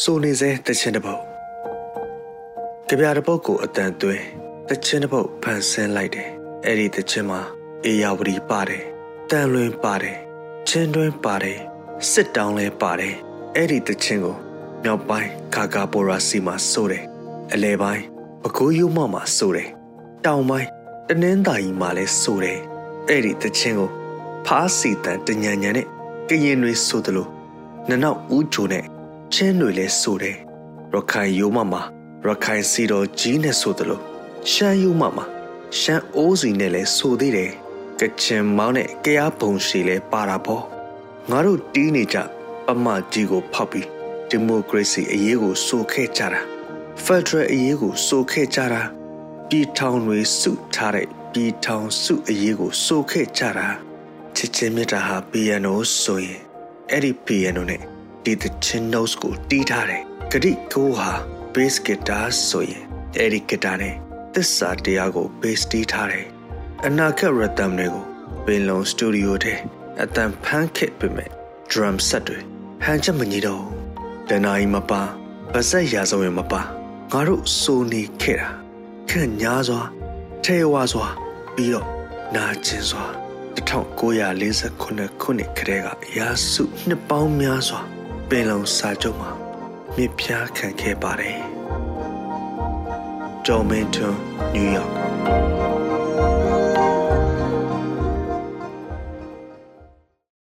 စိုးနေစေတချင်တစ်ပုတ်ကြပြတစ်ပုတ်ကိုအတန်သွင်းတချင်တစ်ပုတ်ဖန်ဆင်းလိုက်တယ်အဲ့ဒီတချင်မှာအေယာဝတီပါတယ်တန်လွင်ပါတယ်ချင်းတွင်းပါတယ်စစ်တောင်းလဲပါတယ်အဲ့ဒီတချင်ကိုမြောက်ပိုင်းခါကာပိုရာစီမှာစိုးတယ်အလဲပိုင်းပကိုးရုံမောက်မှာစိုးတယ်တောင်ပိုင်းတနင်းသာကြီးမှာလဲစိုးတယ်အဲ့ဒီတချင်ကိုဖားစီတန်တညံညံနဲ့ကရင်တွေစိုးတယ်လို့နနောက်ဦးချိုနဲ့ ချင်းတွေလဲစိုးတယ်ရခိုင်ယိုမမှာရခိုင်စီတော်ကြီးနဲ့ဆိုသလိုရှမ်းယုံမမှာရှမ်းအိုးစီနဲ့လဲဆိုသေးတယ်ကချင်မောင်းနဲ့ကြရားဘုံရှိလဲပါတာပေါ့ငါတို့တီးနေကြပမကြီးကိုဖောက်ပြီးဒီမိုကရေစီအရေးကိုဆိုခဲ့ကြတာဖက်ဒရယ်အရေးကိုဆိုခဲ့ကြတာပြည်ထောင်တွေစုထားတဲ့ပြည်ထောင်စုအရေးကိုဆိုခဲ့ကြတာချစ်ချင်းမြတ်တာဟာ piano ဆိုရင်အဲ့ဒီ piano နဲ့ ဒီသချင်း notes ကိုတီးထားတယ်ဂရိကိုဟာ bass guitar ဆိုရင်အဲ့ဒီ guitar နဲ့သစ္စာတရားကို bass တီးထားတယ်အနာဂတ် rhythm တွေကိုပင်လုံ studio ထဲအတန်ဖန်းခစ်ပေမဲ့ drum set တွေဟန်ချက်မညီတော့တနာကြီးမပါဗစက်ရာဇဝင်မပါငါတို့စိုးနေခဲ့တာခန့်ညားစွာထဲဝါစွာပြီးတော့နာကျင်စွာ1948ခုနှစ်ခရဲကအရာစုနှစ်ပေါင်းများစွာ ပင်လုံစာချုပ်မှာမြစ်ဖျားခံခဲ့ပါတယ်။ဂျော်မင်တွန်နယူးယောက်